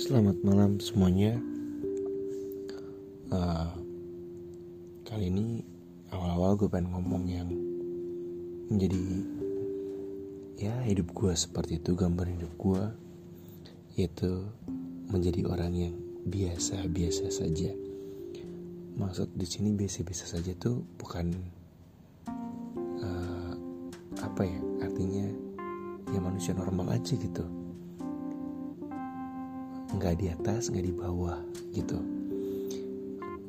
Selamat malam semuanya. Uh, kali ini awal-awal gue pengen ngomong yang menjadi ya hidup gue seperti itu gambar hidup gue yaitu menjadi orang yang biasa-biasa saja. Maksud di sini biasa-biasa saja tuh bukan uh, apa ya artinya ya manusia normal aja gitu nggak di atas nggak di bawah gitu.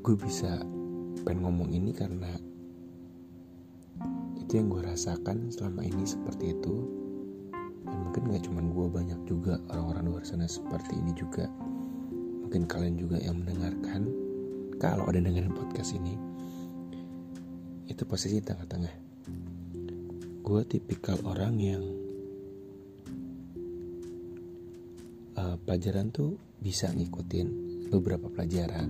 Gue bisa pengen ngomong ini karena itu yang gue rasakan selama ini seperti itu. Dan mungkin nggak cuman gue banyak juga orang-orang luar sana seperti ini juga. Mungkin kalian juga yang mendengarkan. Kalau ada dengerin podcast ini itu posisi tengah-tengah. Gue tipikal orang yang uh, pelajaran tuh bisa ngikutin beberapa pelajaran.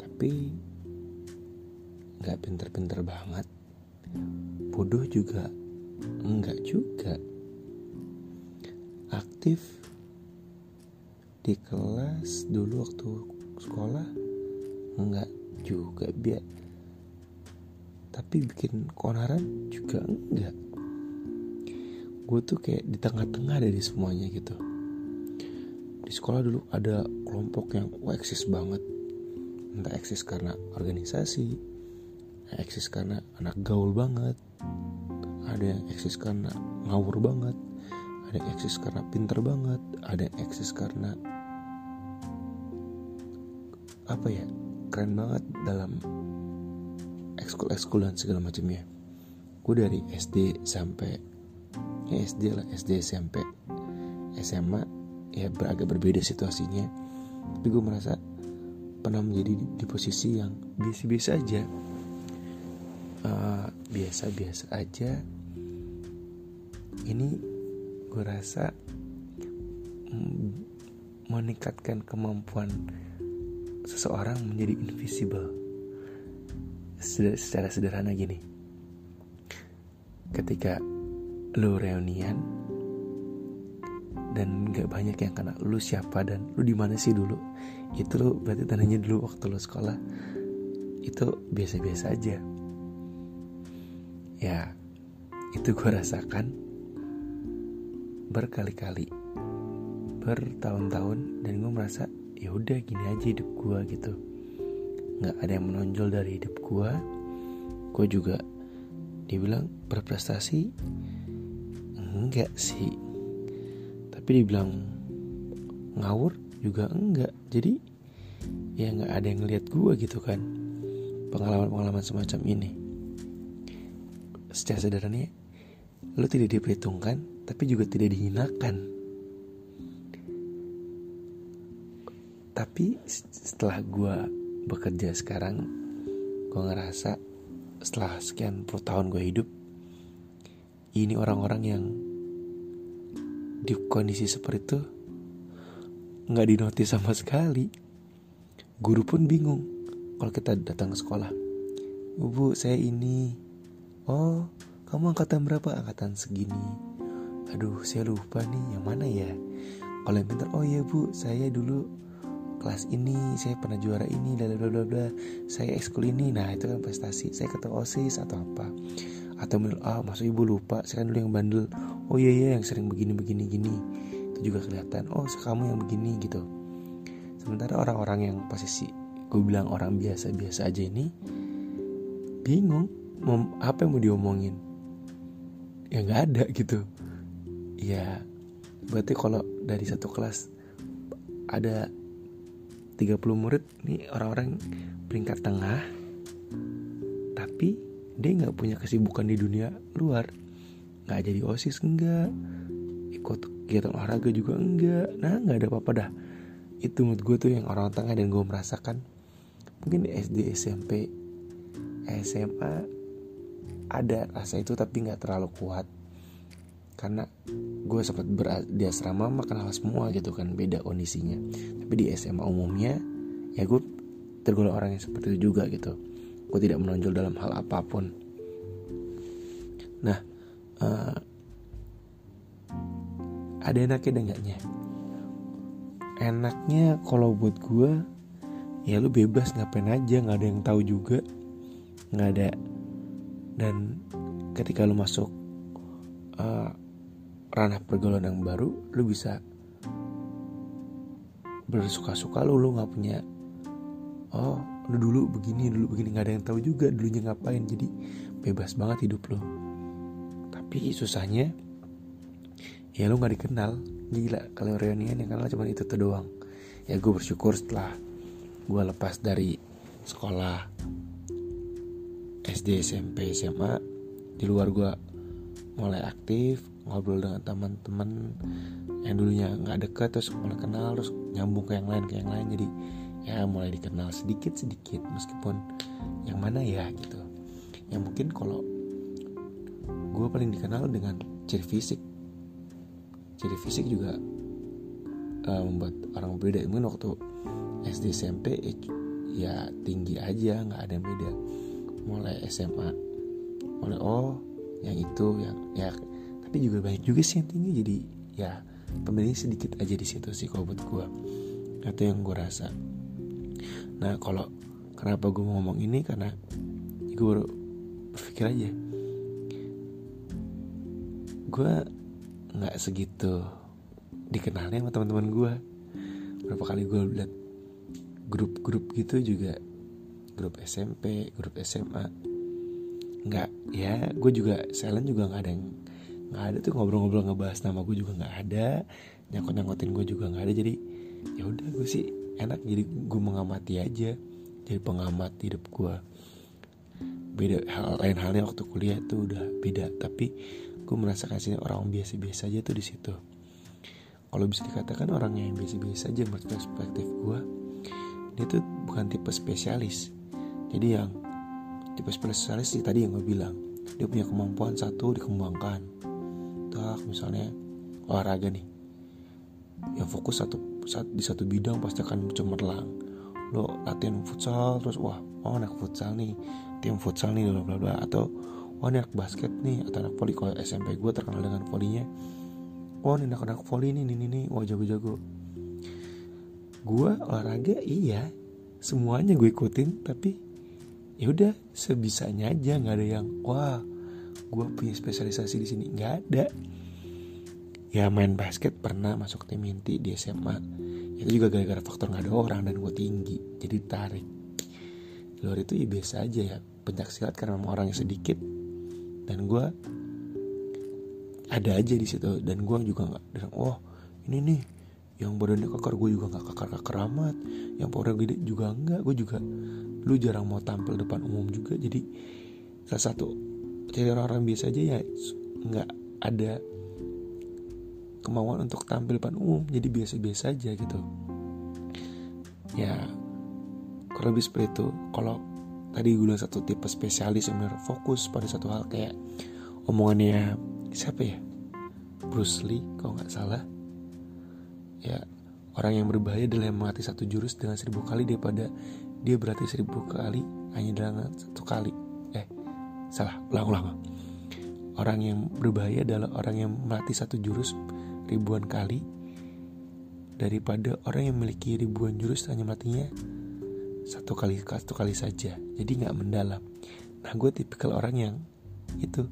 Tapi nggak pinter-pinter banget. Bodoh juga enggak juga. Aktif di kelas dulu waktu sekolah enggak juga biar. Tapi bikin konaran juga enggak gue tuh kayak di tengah-tengah dari semuanya gitu di sekolah dulu ada kelompok yang eksis banget. Entah eksis karena organisasi eksis karena anak gaul banget ada yang eksis karena ngawur banget ada yang eksis karena pinter banget ada yang eksis karena apa ya keren banget dalam ekskul ekskul dan segala macamnya. Gue dari SD sampai ya SD lah SD SMP SMA ya beragak berbeda situasinya. Tapi gue merasa pernah menjadi di, di posisi yang biasa-biasa aja. Uh, biasa-biasa aja. Ini gue rasa mm, meningkatkan kemampuan seseorang menjadi invisible. Secara sederhana gini. Ketika lo reunian dan gak banyak yang kenal lu siapa dan lu di mana sih dulu? Itu lu berarti tandanya dulu waktu lu sekolah. Itu biasa-biasa aja. Ya itu gue rasakan berkali-kali bertahun-tahun dan gue merasa ya udah gini aja hidup gue gitu. Nggak ada yang menonjol dari hidup gue gue juga dibilang berprestasi? Enggak sih tapi dibilang ngawur juga enggak. Jadi ya nggak ada yang ngeliat gue gitu kan. Pengalaman-pengalaman semacam ini. Secara sederhananya lo tidak diperhitungkan tapi juga tidak dihinakan. Tapi setelah gue bekerja sekarang gue ngerasa setelah sekian puluh tahun gue hidup ini orang-orang yang di kondisi seperti itu nggak dinotis sama sekali. Guru pun bingung kalau kita datang ke sekolah. Bu saya ini. Oh kamu angkatan berapa? Angkatan segini. Aduh saya lupa nih yang mana ya? Kalau yang pintar oh iya bu saya dulu kelas ini saya pernah juara ini bla bla bla bla. Saya ekskul ini. Nah itu kan prestasi. Saya ketua osis atau apa? Atau ah masuk ibu lupa? Saya kan dulu yang bandel oh iya iya yang sering begini begini gini. Itu juga kelihatan. Oh kamu yang begini gitu. Sementara orang-orang yang posisi gue bilang orang biasa-biasa aja ini bingung apa yang mau diomongin. Ya nggak ada gitu. Ya berarti kalau dari satu kelas ada 30 murid nih orang-orang peringkat tengah tapi dia nggak punya kesibukan di dunia luar nggak jadi osis enggak ikut kegiatan olahraga juga enggak nah nggak ada apa-apa dah. Itu menurut gue tuh yang orang tengah dan gue merasakan. Mungkin di SD SMP SMA ada rasa itu tapi nggak terlalu kuat. Karena gue sempat di asrama makan hal semua gitu kan beda kondisinya. Tapi di SMA umumnya ya gue tergolong orang yang seperti itu juga gitu. Gue tidak menonjol dalam hal apa pun. Nah uh, ada enaknya dan enggaknya. Enaknya kalau buat gue ya lu bebas ngapain aja nggak ada yang tahu juga. Nggak ada. Dan ketika lu masuk uh, ranah pergaulan yang baru lu bisa bersuka-suka lu lu nggak punya oh lu dulu begini dulu begini. Nggak ada yang tahu juga dulunya ngapain. Jadi bebas banget hidup lu tapi susahnya ya lu nggak dikenal. Gila kalau reunian yang kenal cuma itu tuh doang. Ya gue bersyukur setelah gue lepas dari sekolah SD SMP SMA di luar gue mulai aktif ngobrol dengan teman-teman yang dulunya nggak deket terus mulai kenal terus nyambung ke yang lain ke yang lain. Jadi ya mulai dikenal sedikit sedikit meskipun yang mana ya gitu. Yang mungkin kalau gue paling dikenal dengan ciri fisik. Ciri fisik juga uh, membuat orang beda. Mungkin waktu SD SMP ya tinggi aja nggak ada yang beda. Mulai SMA mulai oh yang itu yang ya tapi juga banyak juga sih yang tinggi. Jadi ya pembedanya sedikit aja di situ sih kalau buat gue itu yang gue rasa. Nah kalau kenapa gue mau ngomong ini? Karena gue berpikir aja gue nggak segitu dikenalnya sama teman-teman gue berapa kali gue liat grup-grup gitu juga grup SMP grup SMA nggak ya gue juga silent juga nggak ada yang nggak ada tuh ngobrol-ngobrol ngebahas nama gue juga nggak ada nyangkut nyangkutin gue juga nggak ada. Jadi ya udah gue sih enak jadi gue mengamati aja jadi pengamat hidup gue beda hal lain halnya waktu kuliah tuh udah beda tapi gue merasakan sini orang biasa-biasa aja tuh di situ. Kalau bisa dikatakan orang yang biasa-biasa aja menurut perspektif gue dia tuh bukan tipe spesialis. Jadi yang tipe spesialis sih tadi yang gue bilang dia punya kemampuan satu dikembangkan. Tak misalnya olahraga nih. Yang fokus satu saat di satu bidang pasti akan cemerlang. Lo latihan futsal terus wah oh anak futsal nih tim futsal nih bla bla bla atau oh ini anak basket nih atau anak voli. Kalau SMP gue terkenal dengan volinya. Oh ini anak anak voli nih nih nih wah jago jago gue olahraga iya. Semuanya gue ikutin tapi ya udah sebisanya aja. Nggak ada yang wah gue punya spesialisasi di sini. Nggak ada. Ya main basket pernah masuk tim inti di SMA itu juga gara-gara faktor nggak ada orang dan gue tinggi. Jadi tarik. Luar itu ya biasa aja ya. Pencak silat karena memang orangnya sedikit dan gue ada aja di situ dan gue juga nggak dan oh ini nih yang badannya kakar. Gue juga nggak kakar kakar amat yang powernya gede juga enggak gue juga lu jarang mau tampil depan umum juga jadi salah satu jadi orang-orang biasa aja ya nggak ada kemauan untuk tampil depan umum jadi biasa-biasa aja gitu. Ya kalau lebih seperti itu. Kalau tadi gue bilang satu tipe spesialis yang benar fokus pada satu hal kayak omongannya siapa ya? Bruce Lee kalau nggak salah. Ya orang yang berbahaya adalah yang melatih satu jurus dengan seribu kali daripada dia berlatih seribu kali hanya dengan satu kali. Eh salah ulang ulang orang yang berbahaya adalah orang yang melatih satu jurus ribuan kali daripada orang yang memiliki ribuan jurus hanya melatihnya satu kali satu kali saja. Jadi nggak mendalam. Nah gue tipikal orang yang itu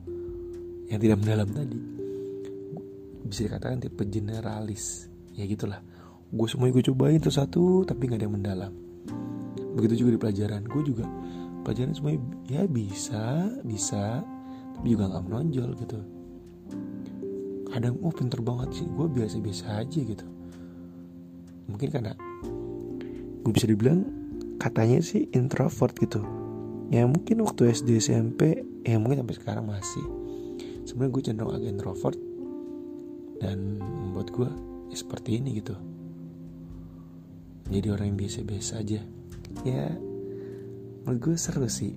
yang tidak mendalam tadi. Bisa dikatakan tipe generalis. Ya gitulah. Gue semua gue cobain tuh satu tapi nggak ada yang mendalam. Begitu juga di pelajaran. Gue juga pelajaran semuanya ya bisa bisa tapi juga nggak menonjol gitu. Kadang oh pinter banget sih gue biasa-biasa aja gitu. Mungkin karena gue bisa dibilang katanya sih introvert gitu. Ya mungkin waktu SD SMP ya mungkin sampai sekarang masih. Sebenarnya gue cenderung agak introvert. Dan membuat gue ya seperti ini gitu. Jadi orang yang biasa-biasa aja. Ya menurut gue seru sih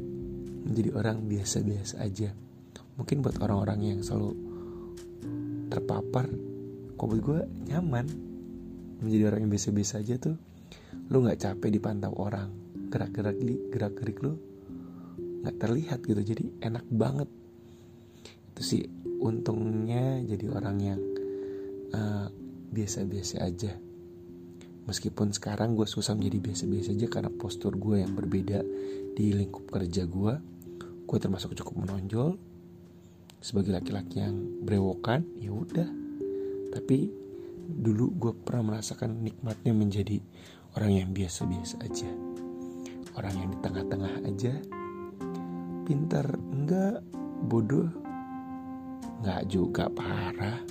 menjadi orang biasa-biasa aja. Mungkin buat orang-orang yang selalu terpapar. Kok buat gue nyaman menjadi orang yang biasa-biasa aja tuh lu nggak capek dipantau orang gerak-gerak gerak-gerik lu nggak terlihat gitu jadi enak banget itu sih untungnya jadi orang yang uh, biasa-biasa aja Meskipun sekarang gue susah menjadi biasa-biasa aja karena postur gue yang berbeda di lingkup kerja gue. Gue termasuk cukup menonjol sebagai laki-laki yang brewokan, ya udah. Tapi dulu gue pernah merasakan nikmatnya menjadi orang yang biasa-biasa aja. Orang yang di tengah-tengah aja. Pintar enggak, bodoh enggak juga parah.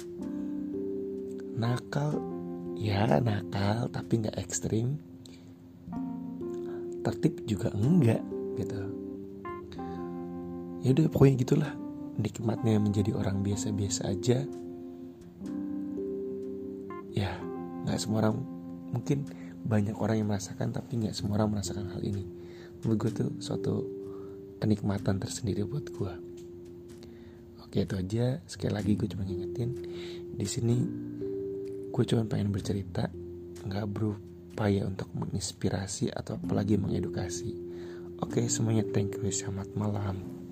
Nakal ya nakal tapi nggak ekstrim tertib juga enggak gitu ya udah pokoknya gitulah nikmatnya menjadi orang biasa-biasa aja nggak semua orang mungkin banyak orang yang merasakan tapi nggak semua orang merasakan hal ini. Menurut gue tuh suatu kenikmatan tersendiri buat gue oke itu aja. Sekali lagi gue cuma ngingetin di sini gue cuma pengen bercerita nggak berupaya untuk menginspirasi atau apalagi mengedukasi. Oke semuanya. Thank you. Selamat malam